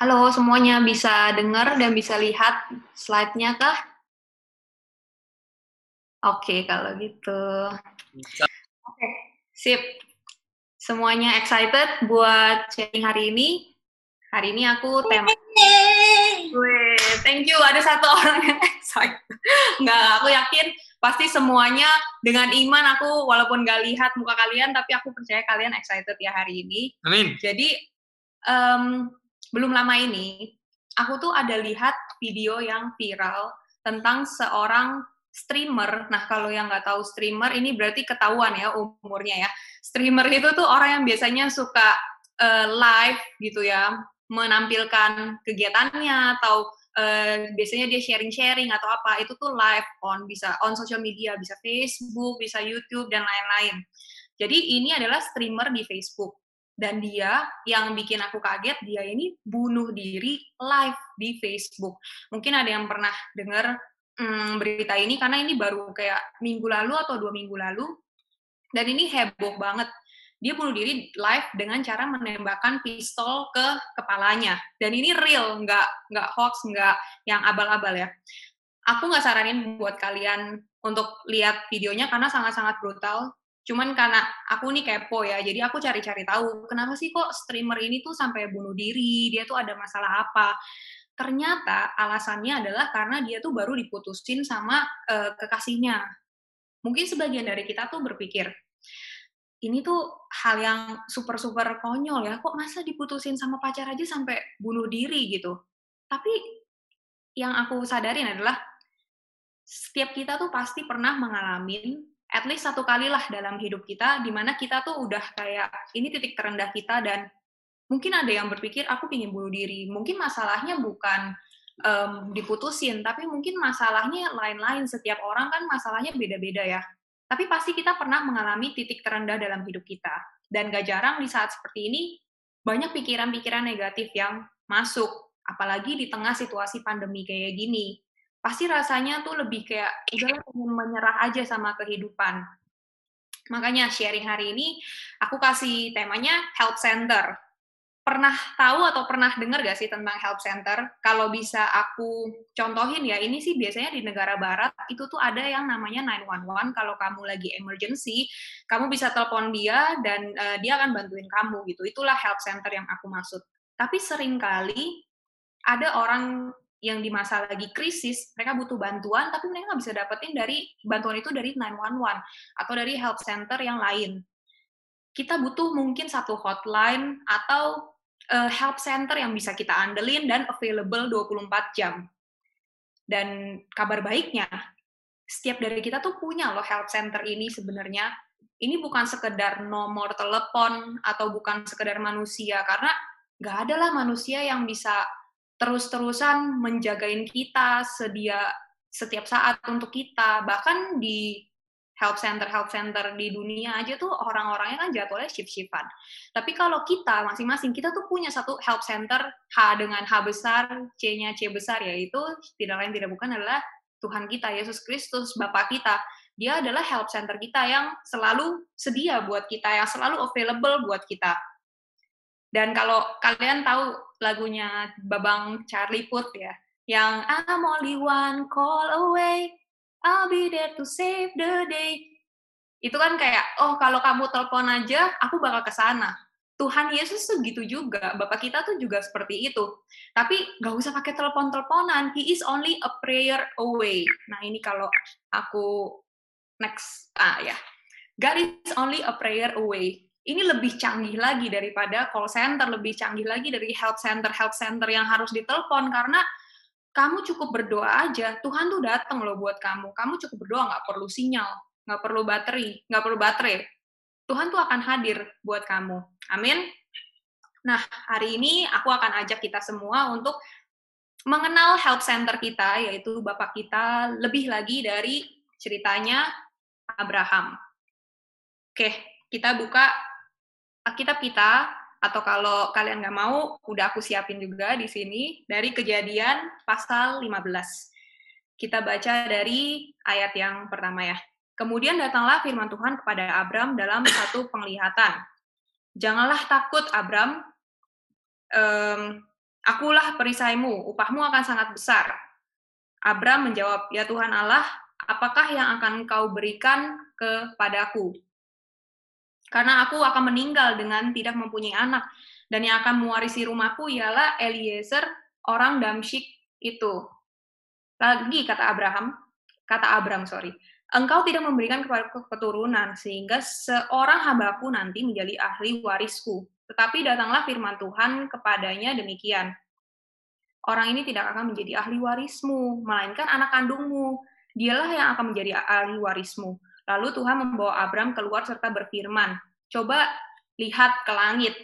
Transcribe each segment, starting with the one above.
Halo semuanya, bisa dengar dan bisa lihat slide-nya kah? Oke, kalau gitu. Oke, sip. Semuanya excited buat sharing hari ini? Hari ini aku tema... Thank you. Ada satu orang yang excited. Nggak, aku yakin pasti semuanya dengan iman aku walaupun gak lihat muka kalian, tapi aku percaya kalian excited ya hari ini. Amin. Jadi, um, belum lama ini, aku tuh ada lihat video yang viral tentang seorang streamer. Nah, kalau yang nggak tahu streamer, ini berarti ketahuan ya umurnya ya. Streamer itu tuh orang yang biasanya suka uh, live gitu ya, menampilkan kegiatannya atau uh, biasanya dia sharing-sharing atau apa. Itu tuh live on bisa on social media, bisa Facebook, bisa YouTube dan lain-lain. Jadi ini adalah streamer di Facebook dan dia yang bikin aku kaget dia ini bunuh diri live di Facebook. Mungkin ada yang pernah dengar hmm, berita ini karena ini baru kayak minggu lalu atau dua minggu lalu. Dan ini heboh banget. Dia bunuh diri live dengan cara menembakkan pistol ke kepalanya. Dan ini real nggak nggak hoax nggak yang abal-abal ya. Aku nggak saranin buat kalian untuk lihat videonya karena sangat-sangat brutal Cuman karena aku nih kepo ya, jadi aku cari-cari tahu kenapa sih kok streamer ini tuh sampai bunuh diri, dia tuh ada masalah apa. Ternyata alasannya adalah karena dia tuh baru diputusin sama uh, kekasihnya. Mungkin sebagian dari kita tuh berpikir, ini tuh hal yang super-super konyol ya, kok masa diputusin sama pacar aja sampai bunuh diri gitu. Tapi yang aku sadarin adalah setiap kita tuh pasti pernah mengalami at least satu kali lah dalam hidup kita di mana kita tuh udah kayak ini titik terendah kita dan mungkin ada yang berpikir aku ingin bunuh diri. Mungkin masalahnya bukan um, diputusin tapi mungkin masalahnya lain-lain. Setiap orang kan masalahnya beda-beda ya. Tapi pasti kita pernah mengalami titik terendah dalam hidup kita. Dan gak jarang di saat seperti ini banyak pikiran-pikiran negatif yang masuk. Apalagi di tengah situasi pandemi kayak gini pasti rasanya tuh lebih kayak pengen menyerah aja sama kehidupan. Makanya sharing hari ini aku kasih temanya help center. Pernah tahu atau pernah dengar gak sih tentang help center? Kalau bisa aku contohin ya, ini sih biasanya di negara barat itu tuh ada yang namanya 911. Kalau kamu lagi emergency, kamu bisa telepon dia dan uh, dia akan bantuin kamu gitu. Itulah help center yang aku maksud. Tapi sering kali ada orang yang di masa lagi krisis, mereka butuh bantuan, tapi mereka nggak bisa dapetin dari bantuan itu dari 911 atau dari help center yang lain. Kita butuh mungkin satu hotline atau uh, help center yang bisa kita andelin dan available 24 jam. Dan kabar baiknya, setiap dari kita tuh punya loh help center ini sebenarnya. Ini bukan sekedar nomor telepon atau bukan sekedar manusia, karena nggak ada lah manusia yang bisa terus-terusan menjagain kita sedia setiap saat untuk kita bahkan di help center help center di dunia aja tuh orang-orangnya kan jadwalnya shift-shiftan. Tapi kalau kita masing-masing kita tuh punya satu help center H dengan H besar, C-nya C besar yaitu tidak lain tidak bukan adalah Tuhan kita Yesus Kristus Bapak kita. Dia adalah help center kita yang selalu sedia buat kita, yang selalu available buat kita. Dan kalau kalian tahu lagunya Babang Charlie Puth ya, yang I'm only one call away, I'll be there to save the day. Itu kan kayak, oh kalau kamu telepon aja, aku bakal ke sana. Tuhan Yesus tuh gitu juga, Bapak kita tuh juga seperti itu. Tapi gak usah pakai telepon-teleponan, He is only a prayer away. Nah ini kalau aku next, ah ya, God is only a prayer away ini lebih canggih lagi daripada call center, lebih canggih lagi dari health center, health center yang harus ditelepon karena kamu cukup berdoa aja, Tuhan tuh datang loh buat kamu. Kamu cukup berdoa, nggak perlu sinyal, nggak perlu baterai, nggak perlu baterai. Tuhan tuh akan hadir buat kamu. Amin. Nah, hari ini aku akan ajak kita semua untuk mengenal health center kita, yaitu Bapak kita, lebih lagi dari ceritanya Abraham. Oke, kita buka Alkitab kita atau kalau kalian nggak mau, udah aku siapin juga di sini dari kejadian pasal 15. Kita baca dari ayat yang pertama ya. Kemudian datanglah firman Tuhan kepada Abram dalam satu penglihatan. Janganlah takut Abram, um, Akulah perisaimu, upahmu akan sangat besar. Abram menjawab, Ya Tuhan Allah, apakah yang akan engkau berikan kepadaku? Karena aku akan meninggal dengan tidak mempunyai anak, dan yang akan mewarisi rumahku ialah Eliezer, orang Damsyik itu. Lagi kata Abraham, kata Abram, sorry, engkau tidak memberikan kepada keturunan, sehingga seorang hambaku nanti menjadi ahli warisku. Tetapi datanglah firman Tuhan kepadanya demikian. Orang ini tidak akan menjadi ahli warismu, melainkan anak kandungmu. Dialah yang akan menjadi ahli warismu. Lalu Tuhan membawa Abram keluar serta berfirman, Coba lihat ke langit,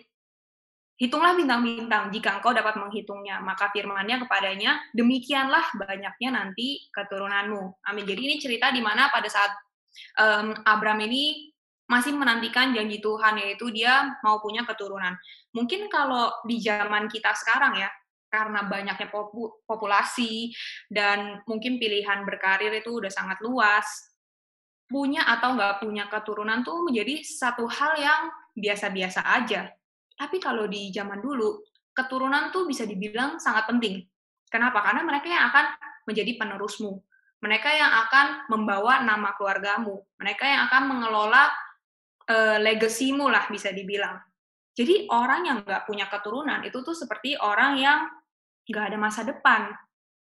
hitunglah bintang-bintang jika engkau dapat menghitungnya. Maka firmannya kepadanya, demikianlah banyaknya nanti keturunanmu. Amin. Jadi ini cerita di mana pada saat um, Abram ini masih menantikan janji Tuhan yaitu dia mau punya keturunan. Mungkin kalau di zaman kita sekarang ya, karena banyaknya populasi dan mungkin pilihan berkarir itu udah sangat luas, punya atau nggak punya keturunan tuh menjadi satu hal yang biasa-biasa aja. Tapi kalau di zaman dulu, keturunan tuh bisa dibilang sangat penting. Kenapa? Karena mereka yang akan menjadi penerusmu. Mereka yang akan membawa nama keluargamu. Mereka yang akan mengelola uh, legasimu lah bisa dibilang. Jadi orang yang nggak punya keturunan itu tuh seperti orang yang nggak ada masa depan.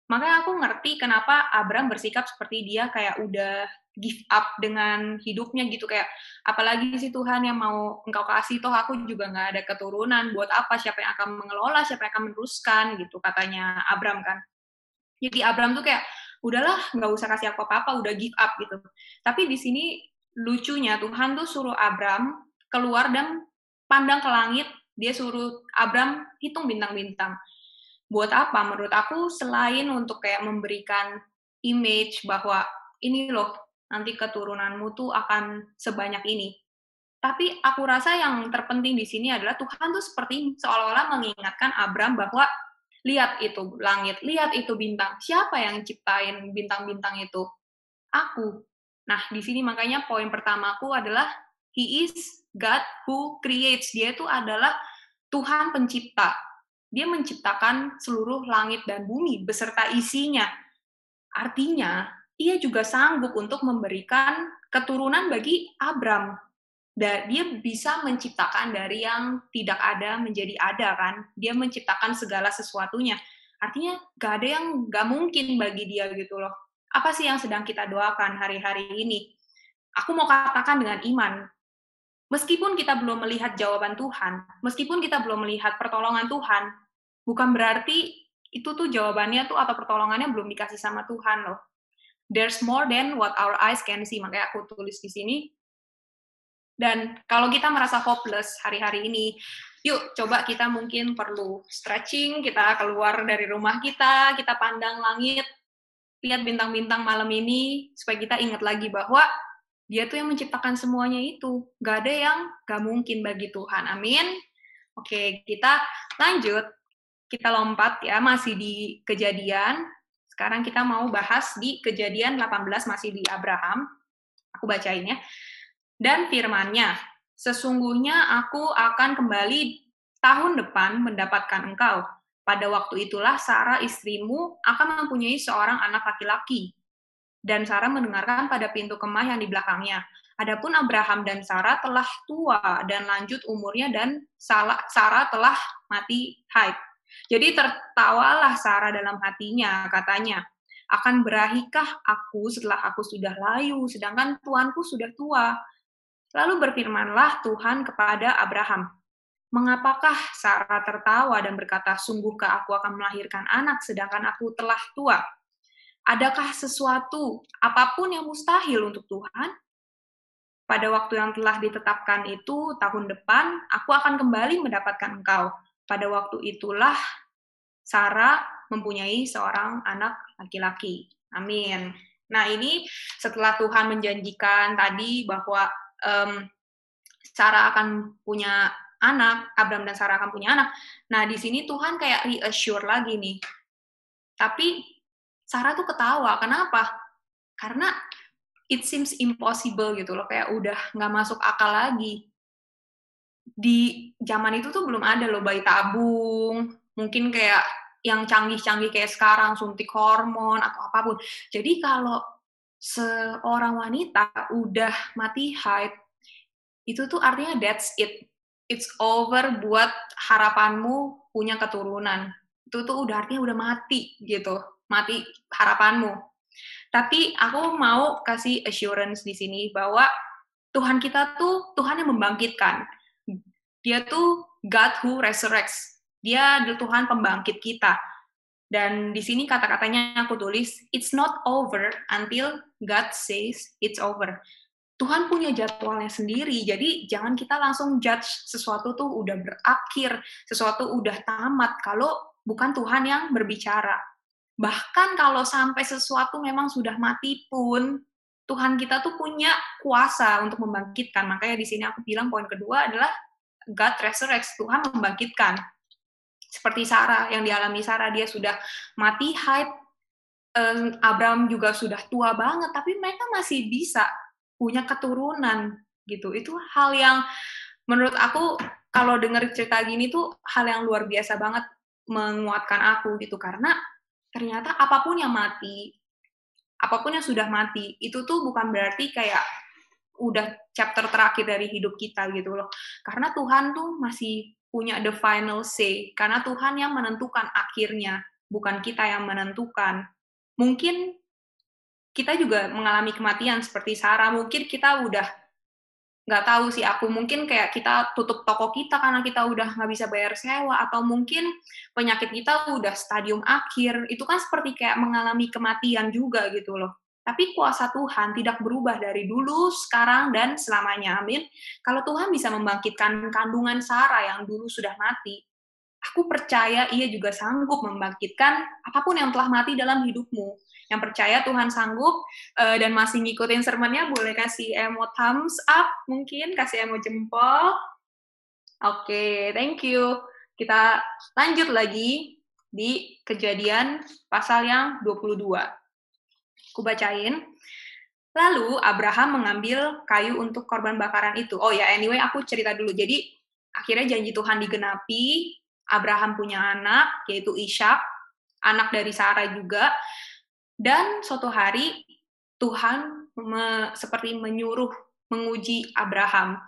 Makanya aku ngerti kenapa Abraham bersikap seperti dia kayak udah give up dengan hidupnya gitu. Kayak apalagi sih Tuhan yang mau engkau kasih toh aku juga nggak ada keturunan. Buat apa? Siapa yang akan mengelola? Siapa yang akan meneruskan? Gitu katanya Abraham kan. Jadi Abraham tuh kayak udahlah nggak usah kasih aku apa-apa udah give up gitu. Tapi di sini lucunya Tuhan tuh suruh Abram keluar dan pandang ke langit, dia suruh Abram hitung bintang-bintang. Buat apa? Menurut aku selain untuk kayak memberikan image bahwa ini loh nanti keturunanmu tuh akan sebanyak ini. Tapi aku rasa yang terpenting di sini adalah Tuhan tuh seperti seolah-olah mengingatkan Abram bahwa lihat itu langit, lihat itu bintang. Siapa yang ciptain bintang-bintang itu? Aku. Nah, di sini makanya poin pertamaku adalah He is God who creates. Dia itu adalah Tuhan pencipta. Dia menciptakan seluruh langit dan bumi beserta isinya. Artinya, ia juga sanggup untuk memberikan keturunan bagi Abram. Dia bisa menciptakan dari yang tidak ada menjadi ada kan. Dia menciptakan segala sesuatunya. Artinya gak ada yang gak mungkin bagi dia gitu loh apa sih yang sedang kita doakan hari-hari ini? Aku mau katakan dengan iman, meskipun kita belum melihat jawaban Tuhan, meskipun kita belum melihat pertolongan Tuhan, bukan berarti itu tuh jawabannya tuh atau pertolongannya belum dikasih sama Tuhan loh. There's more than what our eyes can see, makanya aku tulis di sini. Dan kalau kita merasa hopeless hari-hari ini, yuk coba kita mungkin perlu stretching, kita keluar dari rumah kita, kita pandang langit, lihat bintang-bintang malam ini supaya kita ingat lagi bahwa dia tuh yang menciptakan semuanya itu. Gak ada yang gak mungkin bagi Tuhan. Amin. Oke, kita lanjut. Kita lompat ya, masih di kejadian. Sekarang kita mau bahas di kejadian 18, masih di Abraham. Aku bacain ya. Dan firmannya, sesungguhnya aku akan kembali tahun depan mendapatkan engkau pada waktu itulah Sarah istrimu akan mempunyai seorang anak laki-laki. Dan Sarah mendengarkan pada pintu kemah yang di belakangnya. Adapun Abraham dan Sarah telah tua dan lanjut umurnya dan Sarah telah mati haid. Jadi tertawalah Sarah dalam hatinya, katanya, akan berahikah aku setelah aku sudah layu, sedangkan tuanku sudah tua. Lalu berfirmanlah Tuhan kepada Abraham, Mengapakah Sarah tertawa dan berkata, sungguhkah aku akan melahirkan anak sedangkan aku telah tua? Adakah sesuatu, apa pun yang mustahil untuk Tuhan? Pada waktu yang telah ditetapkan itu, tahun depan, aku akan kembali mendapatkan engkau. Pada waktu itulah Sarah mempunyai seorang anak laki-laki. Amin. Nah ini setelah Tuhan menjanjikan tadi bahwa um, Sarah akan punya anak, Abram dan Sarah akan punya anak. Nah, di sini Tuhan kayak reassure lagi nih. Tapi Sarah tuh ketawa. Kenapa? Karena it seems impossible gitu loh, kayak udah nggak masuk akal lagi. Di zaman itu tuh belum ada loh bayi tabung, mungkin kayak yang canggih-canggih kayak sekarang suntik hormon atau apa pun. Jadi kalau seorang wanita udah mati haid, itu tuh artinya that's it. It's over buat harapanmu punya keturunan. Itu tuh udah artinya udah mati gitu, mati harapanmu. Tapi aku mau kasih assurance di sini bahwa Tuhan kita tuh Tuhan yang membangkitkan. Dia tuh God who resurrects. Dia adalah Tuhan pembangkit kita. Dan di sini kata-katanya aku tulis, it's not over until God says it's over. Tuhan punya jadwalnya sendiri, jadi jangan kita langsung judge sesuatu tuh udah berakhir, sesuatu udah tamat, kalau bukan Tuhan yang berbicara. Bahkan kalau sampai sesuatu memang sudah mati pun, Tuhan kita tuh punya kuasa untuk membangkitkan. Makanya di sini aku bilang poin kedua adalah God resurrects, Tuhan membangkitkan. Seperti Sarah yang dialami Sarah dia sudah mati haid Abraham juga sudah tua banget tapi mereka masih bisa punya keturunan gitu. Itu hal yang menurut aku kalau dengar cerita gini tuh hal yang luar biasa banget menguatkan aku gitu. Karena ternyata apa pun yang mati apa pun yang sudah mati itu tuh bukan berarti kayak udah chapter terakhir dari hidup kita gitu loh. Karena Tuhan tuh masih punya the final say. Karena Tuhan yang menentukan akhirnya, bukan kita yang menentukan. Mungkin kita juga mengalami kematian seperti Sarah, mungkin kita udah nggak tahu sih aku mungkin kayak kita tutup toko kita karena kita udah nggak bisa bayar sewa atau mungkin penyakit kita udah stadium akhir itu kan seperti kayak mengalami kematian juga gitu loh tapi kuasa Tuhan tidak berubah dari dulu, sekarang, dan selamanya. Amin. Kalau Tuhan bisa membangkitkan kandungan Sarah yang dulu sudah mati, aku percaya ia juga sanggup membangkitkan apa pun yang telah mati dalam hidupmu. Yang percaya Tuhan sanggup uh, dan masih ngikutin sermonnya, boleh kasih emot thumbs up mungkin, kasih emot jempol. Oke, okay, thank you. Kita lanjut lagi di kejadian pasal yang 22. Aku bacain. Lalu Abraham mengambil kayu untuk korban bakaran itu. Oh ya, anyway aku cerita dulu. Jadi akhirnya janji Tuhan digenapi. Abraham punya anak yaitu Ishak, anak dari Sarah juga. Dan suatu hari Tuhan me, seperti menyuruh menguji Abraham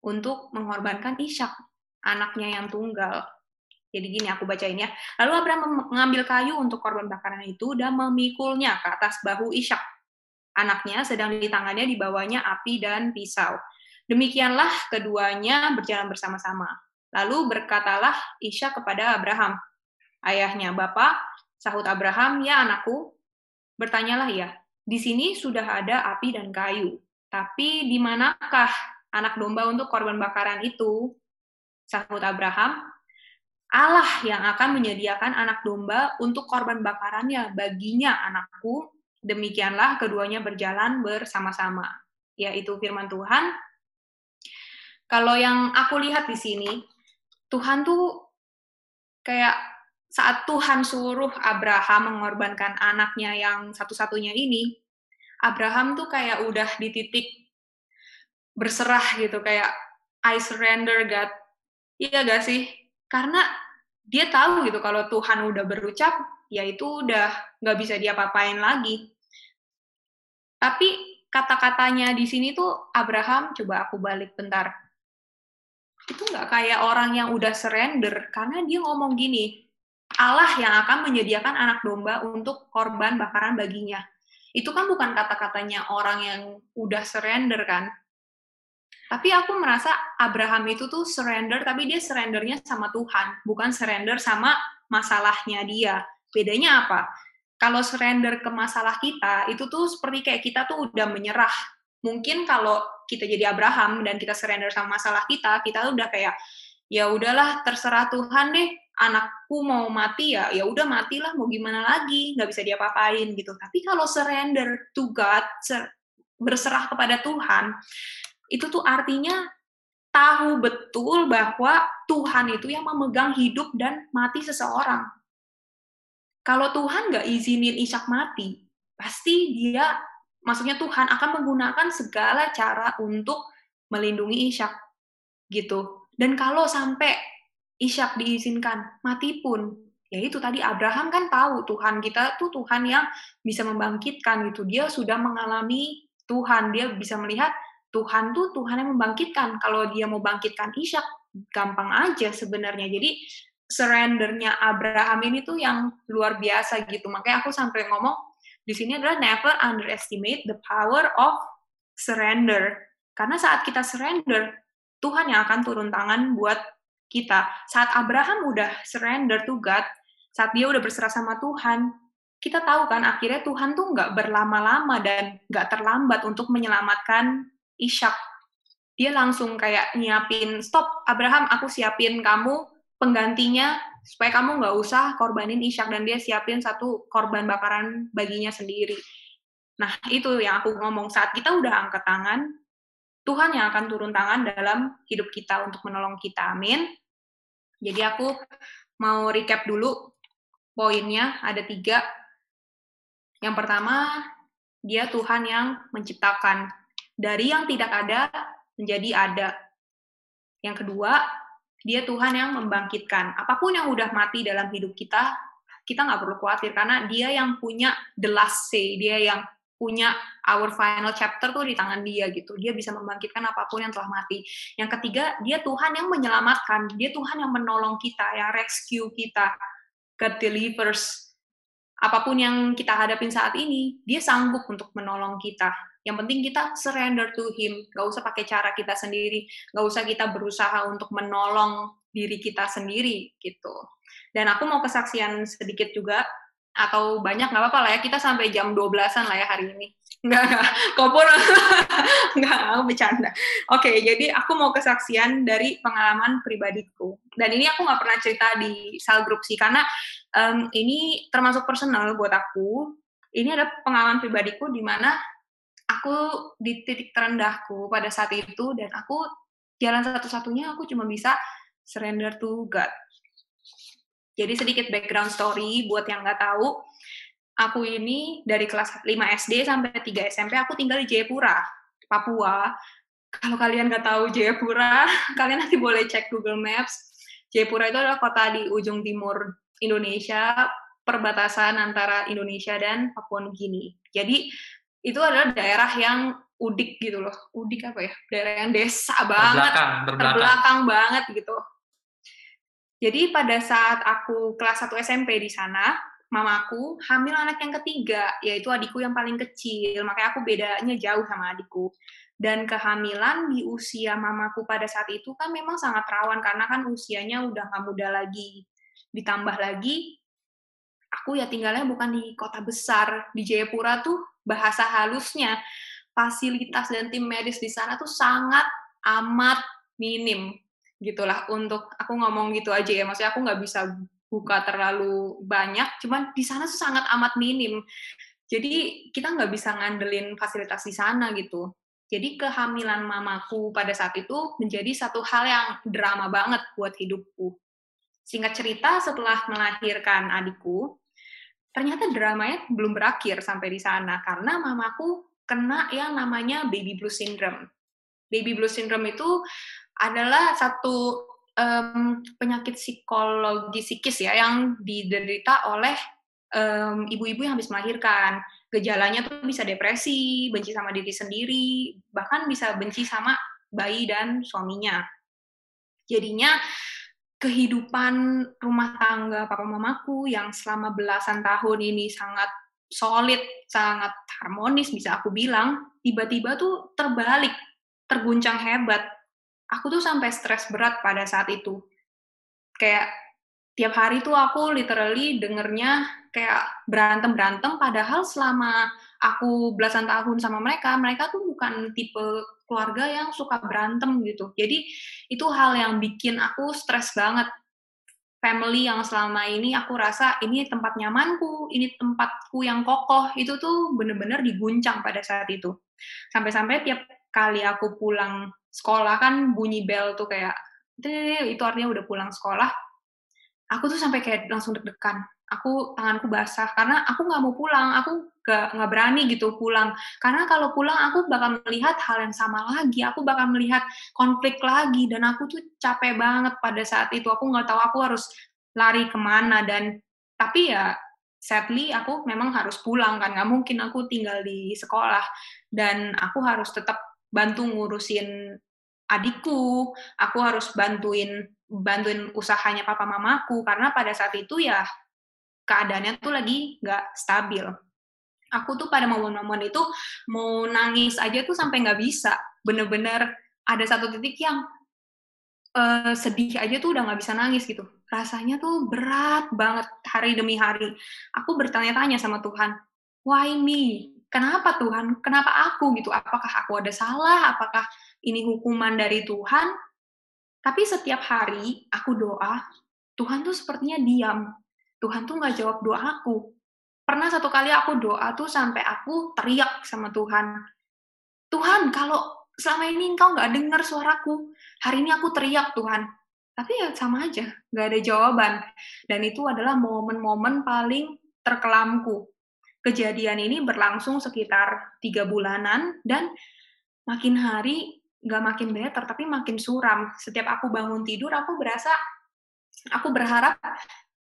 untuk mengorbankan Ishak, anaknya yang tunggal. Jadi gini aku bacain ya. Lalu Abraham mengambil kayu untuk korban bakaran itu dan memikulnya ke atas bahu Ishak. Anaknya sedang di tangannya dibawanya api dan pisau. Demikianlah keduanya berjalan bersama-sama. Lalu berkatalah Ishak kepada Abraham, ayahnya, Bapak, sahut Abraham, ya anakku, bertanyalah ya, di sini sudah ada api dan kayu, tapi di manakah anak domba untuk korban bakaran itu? Sahut Abraham, Allah yang akan menyediakan anak domba untuk korban bakarannya baginya anakku. Demikianlah keduanya berjalan bersama-sama. Yaitu firman Tuhan. Kalau yang aku lihat di sini, Tuhan tuh kayak saat Tuhan suruh Abraham mengorbankan anaknya yang satu-satunya ini, Abraham tuh kayak udah di titik berserah gitu, kayak I surrender God. Iya gak sih? Karena dia tahu gitu kalau Tuhan udah berucap, ya itu udah nggak bisa dia papain lagi. Tapi kata-katanya di sini tuh Abraham, coba aku balik bentar. Itu nggak kayak orang yang udah surrender, karena dia ngomong gini, Allah yang akan menyediakan anak domba untuk korban bakaran baginya. Itu kan bukan kata-katanya orang yang udah surrender kan, tapi aku merasa Abraham itu tuh surrender, tapi dia surrendernya sama Tuhan, bukan surrender sama masalahnya dia. Bedanya apa? Kalau surrender ke masalah kita, itu tuh seperti kayak kita tuh udah menyerah. Mungkin kalau kita jadi Abraham dan kita surrender sama masalah kita, kita udah kayak ya udahlah terserah Tuhan deh, anakku mau mati ya, ya udah matilah mau gimana lagi, nggak bisa diapa-apain gitu. Tapi kalau surrender to God, berserah kepada Tuhan, itu tuh artinya tahu betul bahwa Tuhan itu yang memegang hidup dan mati seseorang. Kalau Tuhan nggak izinin Ishak mati, pasti dia, maksudnya Tuhan akan menggunakan segala cara untuk melindungi Ishak, gitu. Dan kalau sampai Ishak diizinkan, mati pun. Ya itu tadi Abraham kan tahu Tuhan kita tuh Tuhan yang bisa membangkitkan gitu. Dia sudah mengalami Tuhan, dia bisa melihat Tuhan tuh Tuhan yang membangkitkan. Kalau dia mau bangkitkan Ishak, gampang aja sebenarnya. Jadi surrendernya Abraham ini tuh yang luar biasa gitu. Makanya aku sampai ngomong di sini adalah never underestimate the power of surrender. Karena saat kita surrender, Tuhan yang akan turun tangan buat kita. Saat Abraham udah surrender to God, saat dia udah berserah sama Tuhan, kita tahu kan akhirnya Tuhan tuh nggak berlama-lama dan nggak terlambat untuk menyelamatkan Ishak. Dia langsung kayak nyiapin, stop Abraham, aku siapin kamu penggantinya supaya kamu nggak usah korbanin Ishak dan dia siapin satu korban bakaran baginya sendiri. Nah itu yang aku ngomong saat kita udah angkat tangan, Tuhan yang akan turun tangan dalam hidup kita untuk menolong kita. Amin. Jadi aku mau recap dulu poinnya ada tiga. Yang pertama, dia Tuhan yang menciptakan dari yang tidak ada menjadi ada. Yang kedua, dia Tuhan yang membangkitkan. Apa pun yang udah mati dalam hidup kita, kita nggak perlu khawatir karena dia yang punya the last say, dia yang punya our final chapter tuh di tangan dia gitu. Dia bisa membangkitkan apa pun yang telah mati. Yang ketiga, dia Tuhan yang menyelamatkan. Dia Tuhan yang menolong kita, yang rescue kita. God delivers. Apa pun yang kita hadapin saat ini, dia sanggup untuk menolong kita. Yang penting kita surrender to Him. Gak usah pakai cara kita sendiri. Gak usah kita berusaha untuk menolong diri kita sendiri gitu. Dan aku mau kesaksian sedikit juga atau banyak nggak apa-apa lah ya. Kita sampai jam 12-an lah ya hari ini. Nggak nggak. Nggak aku bercanda. Oke jadi aku mau kesaksian dari pengalaman pribadiku. Dan ini aku nggak pernah cerita di sal grup sih karena um, ini termasuk personal buat aku. Ini ada pengalaman pribadiku di mana aku di titik terendahku pada saat itu dan aku jalan satu-satunya aku cuma bisa surrender to God. Jadi sedikit background story buat yang nggak tahu, aku ini dari kelas 5 SD sampai 3 SMP aku tinggal di Jayapura, Papua. Kalau kalian nggak tahu Jayapura, kalian nanti boleh cek Google Maps. Jayapura itu adalah kota di ujung timur Indonesia, perbatasan antara Indonesia dan Papua Nugini. Jadi itu adalah daerah yang udik gitu loh. Udik apa ya? Daerah yang desa banget, terbelakang, terbelakang. terbelakang banget gitu. Jadi pada saat aku kelas 1 SMP di sana, mamaku hamil anak yang ketiga, yaitu adikku yang paling kecil. Makanya aku bedanya jauh sama adikku. Dan kehamilan di usia mamaku pada saat itu kan memang sangat rawan karena kan usianya udah nggak muda lagi. Ditambah lagi, aku ya tinggalnya bukan di kota besar. Di Jayapura tuh bahasa halusnya fasilitas dan tim medis di sana tuh sangat amat minim gitulah untuk aku ngomong gitu aja ya. Maksudnya aku nggak bisa buka terlalu banyak cuman di sana tuh sangat amat minim. Jadi kita nggak bisa ngandelin fasilitas di sana gitu. Jadi kehamilan mamaku pada saat itu menjadi satu hal yang drama banget buat hidupku. Singkat cerita setelah melahirkan adikku ternyata dramanya belum berakhir sampai di sana karena mamaku kena yang namanya baby blue syndrome. Baby blue syndrome itu adalah satu um, penyakit psikologi psikis ya yang diderita oleh ibu-ibu um, yang habis melahirkan. Gejalanya tuh bisa depresi, benci sama diri sendiri, bahkan bisa benci sama bayi dan suaminya. Jadinya kehidupan rumah tangga papa mamaku yang selama belasan tahun ini sangat solid, sangat harmonis bisa aku bilang, tiba-tiba tuh terbalik, terguncang hebat. Aku tuh sampai stres berat pada saat itu. Kayak tiap hari tuh aku literally dengernya kayak berantem-berantem padahal selama aku belasan tahun sama mereka, mereka tuh bukan tipe keluarga yang suka berantem gitu. Jadi itu hal yang bikin aku stres banget. Family yang selama ini aku rasa ini tempat nyamanku, ini tempatku yang kokoh, itu tuh bener-bener diguncang pada saat itu. Sampai-sampai tiap kali aku pulang sekolah kan bunyi bel tuh kayak itu artinya udah pulang sekolah. aku tuh sampai kayak langsung deg-degan. Aku tanganku basah karena aku nggak mau pulang. Aku gak nggak berani gitu pulang. Karena kalau pulang aku bakal melihat hal yang sama lagi. Aku bakal melihat konflik lagi dan aku tuh capek banget pada saat itu. Aku nggak tahu aku harus lari ke mana dan tapi ya sadly aku memang harus pulang kan. Nggak mungkin aku tinggal di sekolah dan aku harus tetap bantu ngurusin adikku aku harus bantuin bantuin usahanya papa mamaku karena pada saat itu ya keadaannya tuh lagi nggak stabil. Aku tuh pada momen-momen itu mau nangis aja tuh sampai nggak bisa. Bener-bener ada satu titik yang uh, sedih aja tuh udah nggak bisa nangis gitu. Rasanya tuh berat banget hari demi hari. Aku bertanya-tanya sama Tuhan, why me? Kenapa Tuhan? Kenapa aku gitu? Apakah aku ada salah? Apakah ini hukuman dari Tuhan? Tapi setiap hari aku doa, Tuhan tuh sepertinya diam. Tuhan tuh nggak jawab doa aku. Pernah satu kali aku doa tuh sampai aku teriak sama Tuhan. Tuhan, kalau selama ini engkau nggak dengar suaraku, hari ini aku teriak Tuhan. Tapi ya sama aja, nggak ada jawaban. Dan itu adalah momen-momen paling terkelamku. Kejadian ini berlangsung sekitar tiga bulanan dan makin hari nggak makin better, tapi makin suram. Setiap aku bangun tidur, aku berasa, aku berharap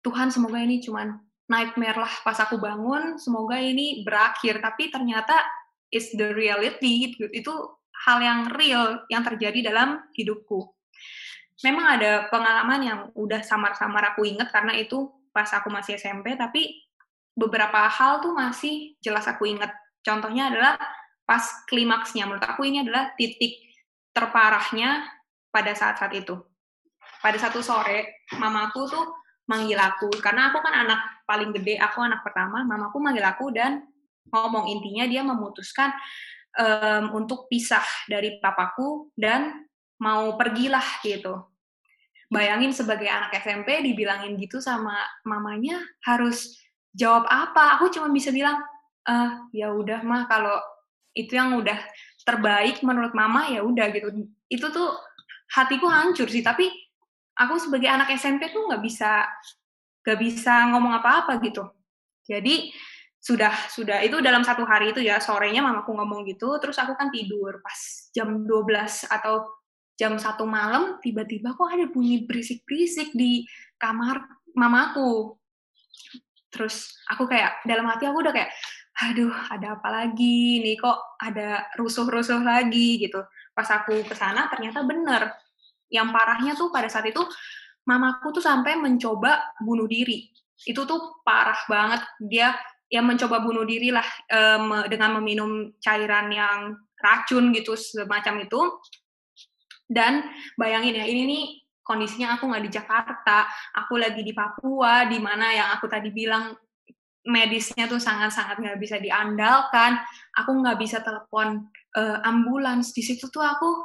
Tuhan semoga ini cuman nightmare lah pas aku bangun, semoga ini berakhir. Tapi ternyata it's the reality, itu hal yang real yang terjadi dalam hidupku. Memang ada pengalaman yang udah samar-samar aku inget karena itu pas aku masih SMP, tapi beberapa hal tuh masih jelas aku inget. Contohnya adalah pas klimaksnya, menurut aku ini adalah titik terparahnya pada saat-saat itu. Pada satu sore, mamaku tuh manggil aku karena aku kan anak paling gede aku anak pertama mamaku manggil aku dan ngomong intinya dia memutuskan um, untuk pisah dari papaku dan mau pergilah gitu bayangin sebagai anak SMP dibilangin gitu sama mamanya harus jawab apa? Aku cuma bisa bilang eh ya udah mah kalau itu yang udah terbaik menurut mama ya udah gitu. Itu tuh hatiku hancur sih tapi aku sebagai anak SMP tuh nggak bisa nggak bisa ngomong apa-apa gitu. Jadi sudah sudah itu dalam satu hari itu ya sorenya mamaku ngomong gitu terus aku kan tidur pas jam 12 atau jam satu malam tiba-tiba kok ada bunyi berisik-berisik di kamar mamaku terus aku kayak dalam hati aku udah kayak aduh ada apa lagi nih kok ada rusuh-rusuh lagi gitu pas aku ke sana ternyata bener yang parahnya tuh pada saat itu mamaku tuh sampai mencoba bunuh diri. Itu tuh parah banget. Dia ya mencoba bunuh diri lah um, dengan meminum cairan yang racun gitu semacam itu. Dan bayangin ya ini nih kondisinya aku nggak di Jakarta, aku lagi di Papua, di mana yang aku tadi bilang medisnya tuh sangat-sangat nggak bisa diandalkan. Aku nggak bisa telepon uh, ambulans. Di situ tuh aku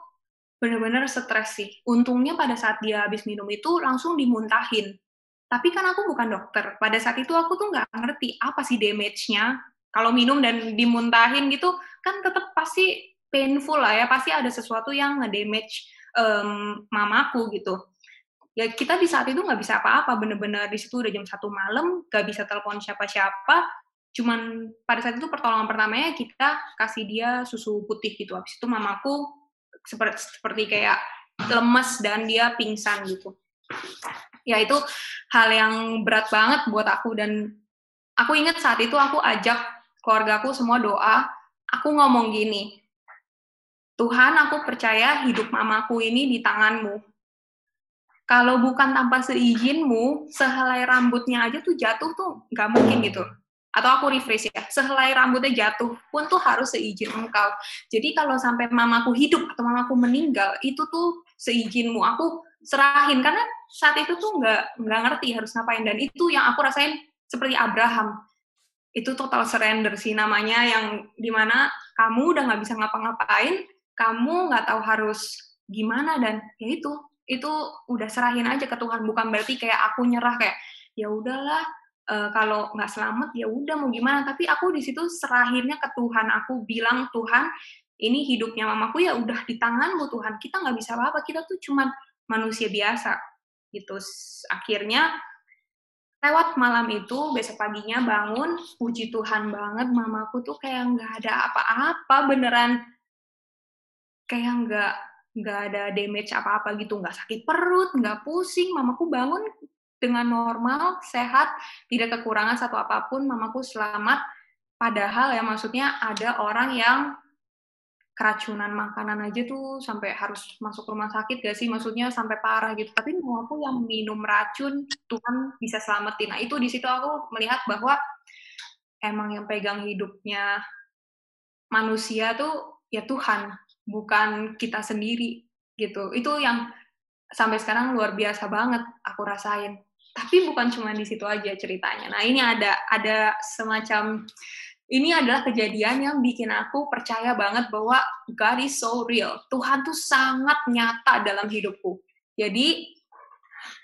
bener-bener stres sih. Untungnya pada saat dia habis minum itu langsung dimuntahin. Tapi kan aku bukan dokter. Pada saat itu aku tuh nggak ngerti apa sih damage-nya. Kalau minum dan dimuntahin gitu, kan tetap pasti painful lah ya. Pasti ada sesuatu yang nge-damage um, mamaku gitu. Ya kita di saat itu nggak bisa apa-apa. Bener-bener di situ udah jam satu malam, nggak bisa telepon siapa-siapa. Cuman pada saat itu pertolongan pertamanya kita kasih dia susu putih gitu. Habis itu mamaku seperti seperti kayak lemes dan dia pingsan gitu. Ya itu hal yang berat banget buat aku dan aku ingat saat itu aku ajak keluargaku semua doa, aku ngomong gini, Tuhan aku percaya hidup mamaku ini di tanganmu. Kalau bukan tanpa seizinmu, sehelai rambutnya aja tuh jatuh tuh nggak mungkin gitu atau aku refresh ya, sehelai rambutnya jatuh pun tuh harus seizin engkau. Jadi kalau sampai mamaku hidup atau mamaku meninggal, itu tuh seizinmu. Aku serahin karena saat itu tuh nggak nggak ngerti harus ngapain dan itu yang aku rasain seperti Abraham. Itu total surrender sih namanya yang di mana kamu udah nggak bisa ngapa-ngapain, kamu nggak tahu harus gimana dan ya itu itu udah serahin aja ke Tuhan. Bukan berarti kayak aku nyerah kayak ya udahlah uh, kalau nggak selamat ya udah mau gimana? Tapi aku di situ serahinnya ke Tuhan. Aku bilang Tuhan ini hidupnya mamaku ya udah di tanganmu Tuhan. Kita nggak bisa apa-apa. Kita tuh cuman manusia biasa. Gitu. Akhirnya lewat malam itu besok paginya bangun puji Tuhan banget mamaku tuh kayak nggak ada apa-apa beneran kayak nggak nggak ada damage apa-apa gitu. Nggak sakit perut nggak pusing. Mamaku bangun dengan normal sehat tidak kekurangan satu apa pun. Mamaku selamat. Padahal ya maksudnya ada orang yang keracunan makanan aja tuh sampai harus masuk rumah sakit gak sih? Maksudnya sampai parah gitu. Tapi aku yang minum racun Tuhan bisa selamatin. Nah itu di situ aku melihat bahwa emang yang pegang hidupnya manusia tuh ya Tuhan bukan kita sendiri gitu itu yang sampai sekarang luar biasa banget aku rasain tapi bukan cuma di situ aja ceritanya nah ini ada ada semacam ini adalah kejadian yang bikin aku percaya banget bahwa God is so real. Tuhan tuh sangat nyata dalam hidupku. Jadi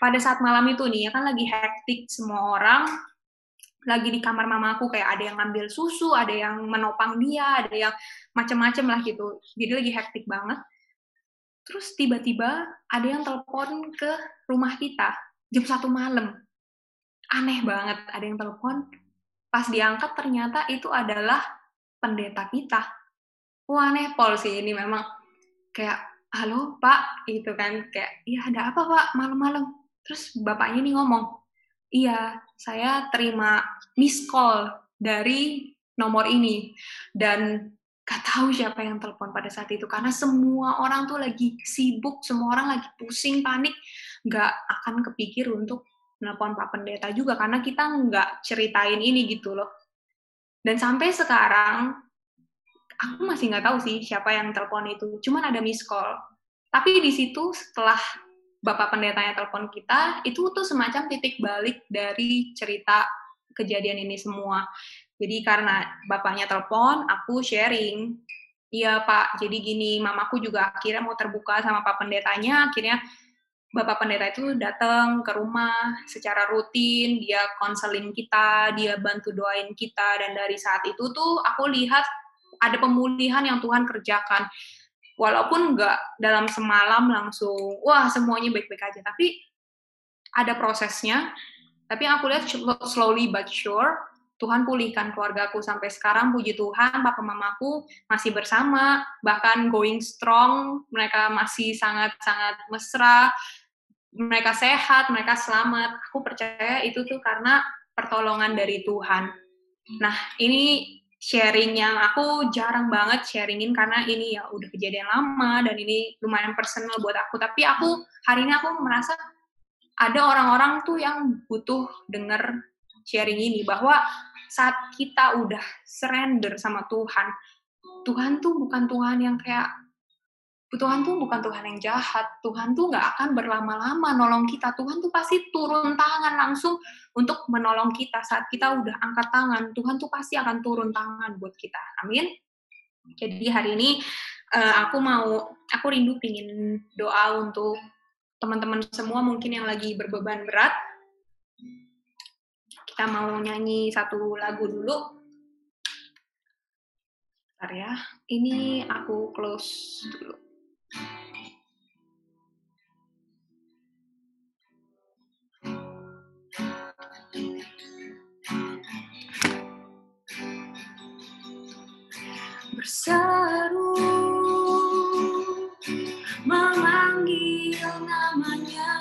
pada saat malam itu nih ya kan lagi hektik semua orang lagi di kamar mamaku kayak ada yang ngambil susu, ada yang menopang dia, ada yang macem-macem lah gitu. Jadi lagi hektik banget. Terus tiba-tiba ada yang telepon ke rumah kita jam satu malam. Aneh banget, ada yang telepon pas diangkat ternyata itu adalah pendeta kita. Wah aneh pol sih ini memang kayak halo pak itu kan kayak iya ada apa pak malam-malam terus bapaknya ini ngomong iya saya terima miss call dari nomor ini dan gak tahu siapa yang telepon pada saat itu karena semua orang tuh lagi sibuk semua orang lagi pusing panik nggak akan kepikir untuk nelpon Pak Pendeta juga karena kita nggak ceritain ini gitu loh. Dan sampai sekarang aku masih nggak tahu sih siapa yang telepon itu. Cuman ada miss call. Tapi di situ setelah Bapak Pendetanya telepon kita, itu tuh semacam titik balik dari cerita kejadian ini semua. Jadi karena bapaknya telepon, aku sharing. Iya Pak, jadi gini, mamaku juga akhirnya mau terbuka sama Pak Pendetanya, akhirnya Bapak Pendeta itu datang ke rumah secara rutin, dia konseling kita, dia bantu doain kita, dan dari saat itu tuh aku lihat ada pemulihan yang Tuhan kerjakan. Walaupun nggak dalam semalam langsung, wah semuanya baik-baik aja, tapi ada prosesnya. Tapi aku lihat slowly but sure, Tuhan pulihkan keluargaku sampai sekarang, puji Tuhan, papa mamaku masih bersama, bahkan going strong, mereka masih sangat-sangat mesra, mereka sehat, mereka selamat. Aku percaya itu tuh karena pertolongan dari Tuhan. Nah, ini sharing yang aku jarang banget sharingin karena ini ya udah kejadian lama dan ini lumayan personal buat aku. Tapi aku hari ini aku merasa ada orang-orang tuh yang butuh denger sharing ini bahwa saat kita udah surrender sama Tuhan, Tuhan tuh bukan Tuhan yang kayak Tuhan tuh bukan Tuhan yang jahat. Tuhan tuh nggak akan berlama-lama nolong kita. Tuhan tuh pasti turun tangan langsung untuk menolong kita saat kita udah angkat tangan. Tuhan tuh pasti akan turun tangan buat kita. Amin. Jadi hari ini uh, aku mau, aku rindu pingin doa untuk teman-teman semua mungkin yang lagi berbeban berat. Kita mau nyanyi satu lagu dulu. Bentar ya. Ini aku close dulu. Berseru memanggil namanya.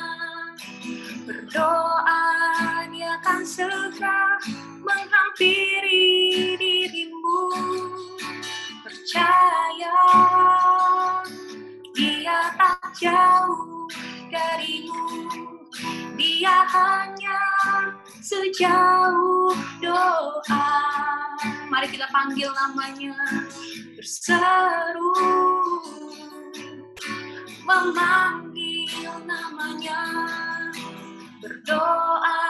Berdoa dia akan segera menghampiri dirimu. Percaya dia tak jauh darimu. Dia hanya sejauh doa. Mari kita panggil namanya, berseru, memanggil namanya, berdoa,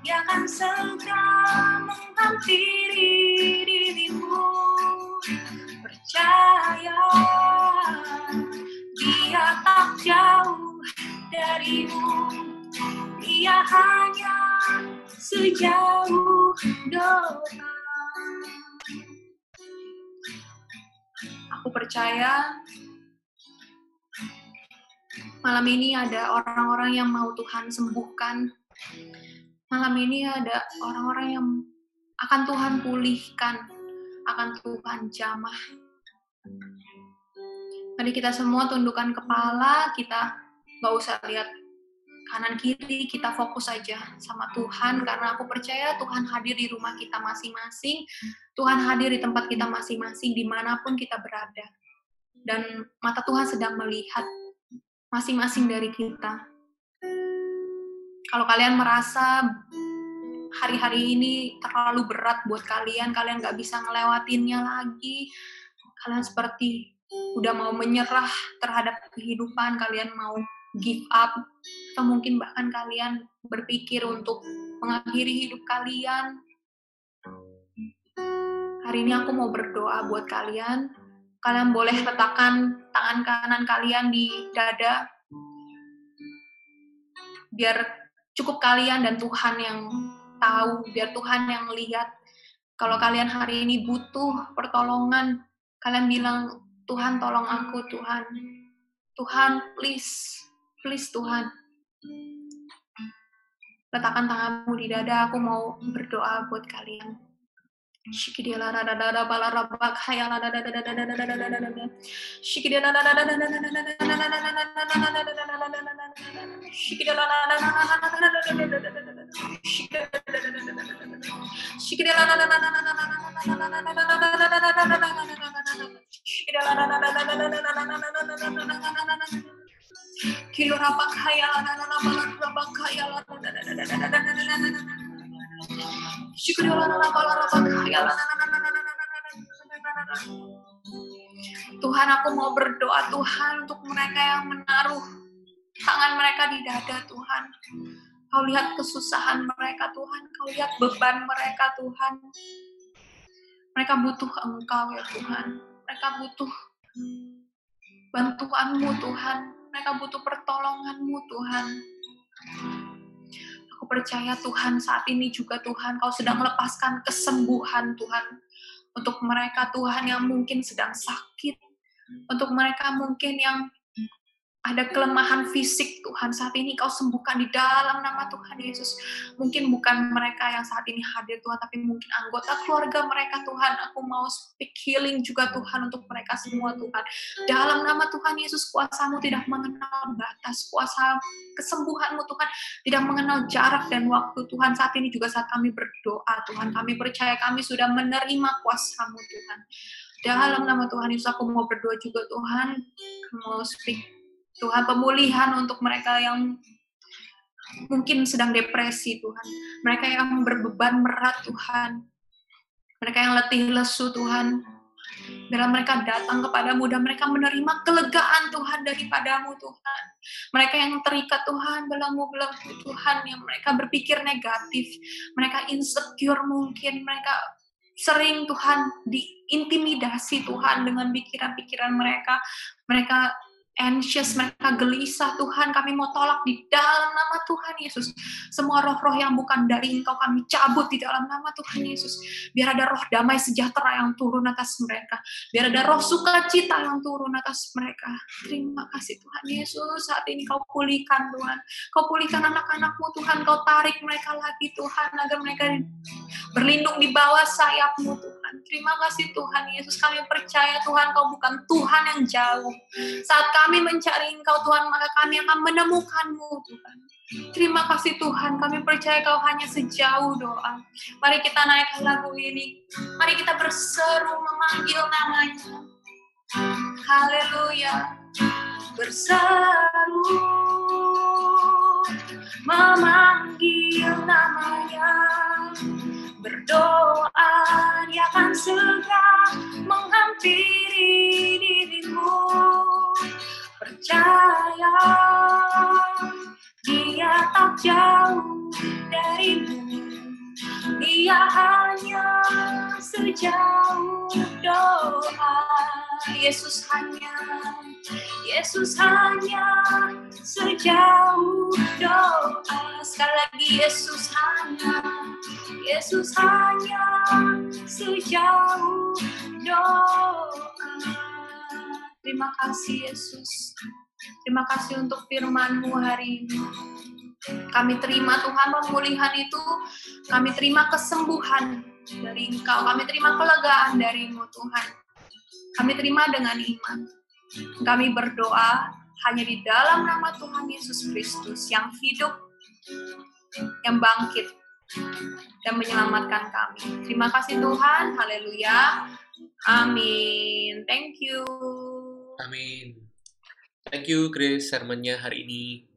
dia akan segera menghampiri dirimu. Percaya, dia tak jauh darimu dia hanya sejauh doa. Aku percaya malam ini ada orang-orang yang mau Tuhan sembuhkan. malam ini ada orang-orang yang akan Tuhan pulihkan, akan Tuhan jamah. Mari kita semua tundukkan kepala, kita nggak usah lihat kanan kiri, kita fokus aja sama Tuhan karena aku percaya Tuhan hadir di rumah kita masing-masing, Tuhan hadir di tempat kita masing-masing di mana pun kita berada. Dan mata Tuhan sedang melihat masing-masing dari kita. Kalau kalian merasa hari-hari ini terlalu berat buat kalian, kalian nggak bisa ngelewatinnya lagi, kalian seperti udah mau menyerah terhadap kehidupan, kalian mau give up, atau mungkin bahkan kalian berpikir untuk mengakhiri hidup kalian. Hari ini aku mau berdoa buat kalian. Kalian boleh letakkan tangan kanan kalian di dada. Biar cukup kalian dan Tuhan yang tahu, biar Tuhan yang melihat. Kalau kalian hari ini butuh pertolongan, kalian bilang, Tuhan tolong aku Tuhan. Tuhan please, please Tuhan. Letakkan tanganmu di dada, aku mau berdoa buat kalian. Tuhan aku mau berdoa Tuhan untuk mereka yang menaruh tangan mereka di dada Tuhan. Kau lihat kesusahan mereka Tuhan, kau lihat beban mereka Tuhan. Mereka butuh Engkau ya Tuhan. Mereka butuh bantuanmu Tuhan. Mereka butuh pertolonganmu Tuhan. Aku percaya Tuhan saat ini juga Tuhan kau sedang melepaskan kesembuhan Tuhan. Untuk mereka Tuhan yang mungkin sedang sakit. Untuk mereka mungkin yang ada kelemahan fisik Tuhan saat ini kau sembuhkan di dalam nama Tuhan Yesus. Mungkin bukan mereka yang saat ini hadir Tuhan tapi mungkin anggota keluarga mereka Tuhan. Aku mau speak healing juga Tuhan untuk mereka semua Tuhan. Dalam nama Tuhan Yesus kuasamu tidak mengenal batas kuasa kesembuhanmu Tuhan tidak mengenal jarak dan waktu Tuhan. Saat ini juga saat kami berdoa Tuhan kami percaya kami sudah menerima kuasamu Tuhan. Dalam nama Tuhan Yesus aku mau berdoa juga Tuhan. Mau speak Tuhan pemulihan untuk mereka yang mungkin sedang depresi Tuhan. Mereka yang berbeban berat Tuhan. Mereka yang letih lesu Tuhan. Bila mereka datang kepadamu dan mereka menerima kelegaan Tuhan daripadamu Tuhan. Mereka yang terikat Tuhan, belenggu-belenggu Tuhan, yang mereka berpikir negatif. Mereka insecure mungkin, mereka sering Tuhan diintimidasi Tuhan dengan pikiran-pikiran mereka. Mereka anxious, mereka gelisah, Tuhan kami mau tolak di dalam nama Tuhan Yesus. Semua roh-roh yang bukan dari Engkau kami cabut di dalam nama Tuhan Yesus. Biar ada roh damai sejahtera yang turun atas mereka. Biar ada roh sukacita yang turun atas mereka. Terima kasih Tuhan Yesus. Saat ini kau pulihkan Tuhan. Kau pulihkan anak-anakmu Tuhan. Kau tarik mereka lagi Tuhan. Agar mereka berlindung di bawah sayapmu Tuhan. Terima kasih Tuhan Yesus. Kami percaya Tuhan kau bukan Tuhan yang jauh. Saat kami mencari Engkau Tuhan, maka kami akan menemukanmu Tuhan. Terima kasih Tuhan, kami percaya Kau hanya sejauh doa. Mari kita naik lagu ini. Mari kita berseru memanggil namanya. Haleluya. Berseru memanggil namanya. Berdoa dia akan segera menghampiri dirimu. Percaya dia tak jauh darimu. Dia hanya sejauh doa. Yesus hanya Yesus hanya sejauh doa. Sekali lagi Yesus hanya Yesus hanya sejauh doa Terima kasih Yesus. Terima kasih untuk firman-Mu hari ini. Kami terima Tuhan pemulihan itu, kami terima kesembuhan dari Engkau, kami terima kelegaan darimu Tuhan. Kami terima dengan iman. Kami berdoa hanya di dalam nama Tuhan Yesus Kristus yang hidup, yang bangkit, dan menyelamatkan kami. Terima kasih Tuhan, haleluya. Amin. Thank you. Amin. Thank you Grace sermonnya hari ini.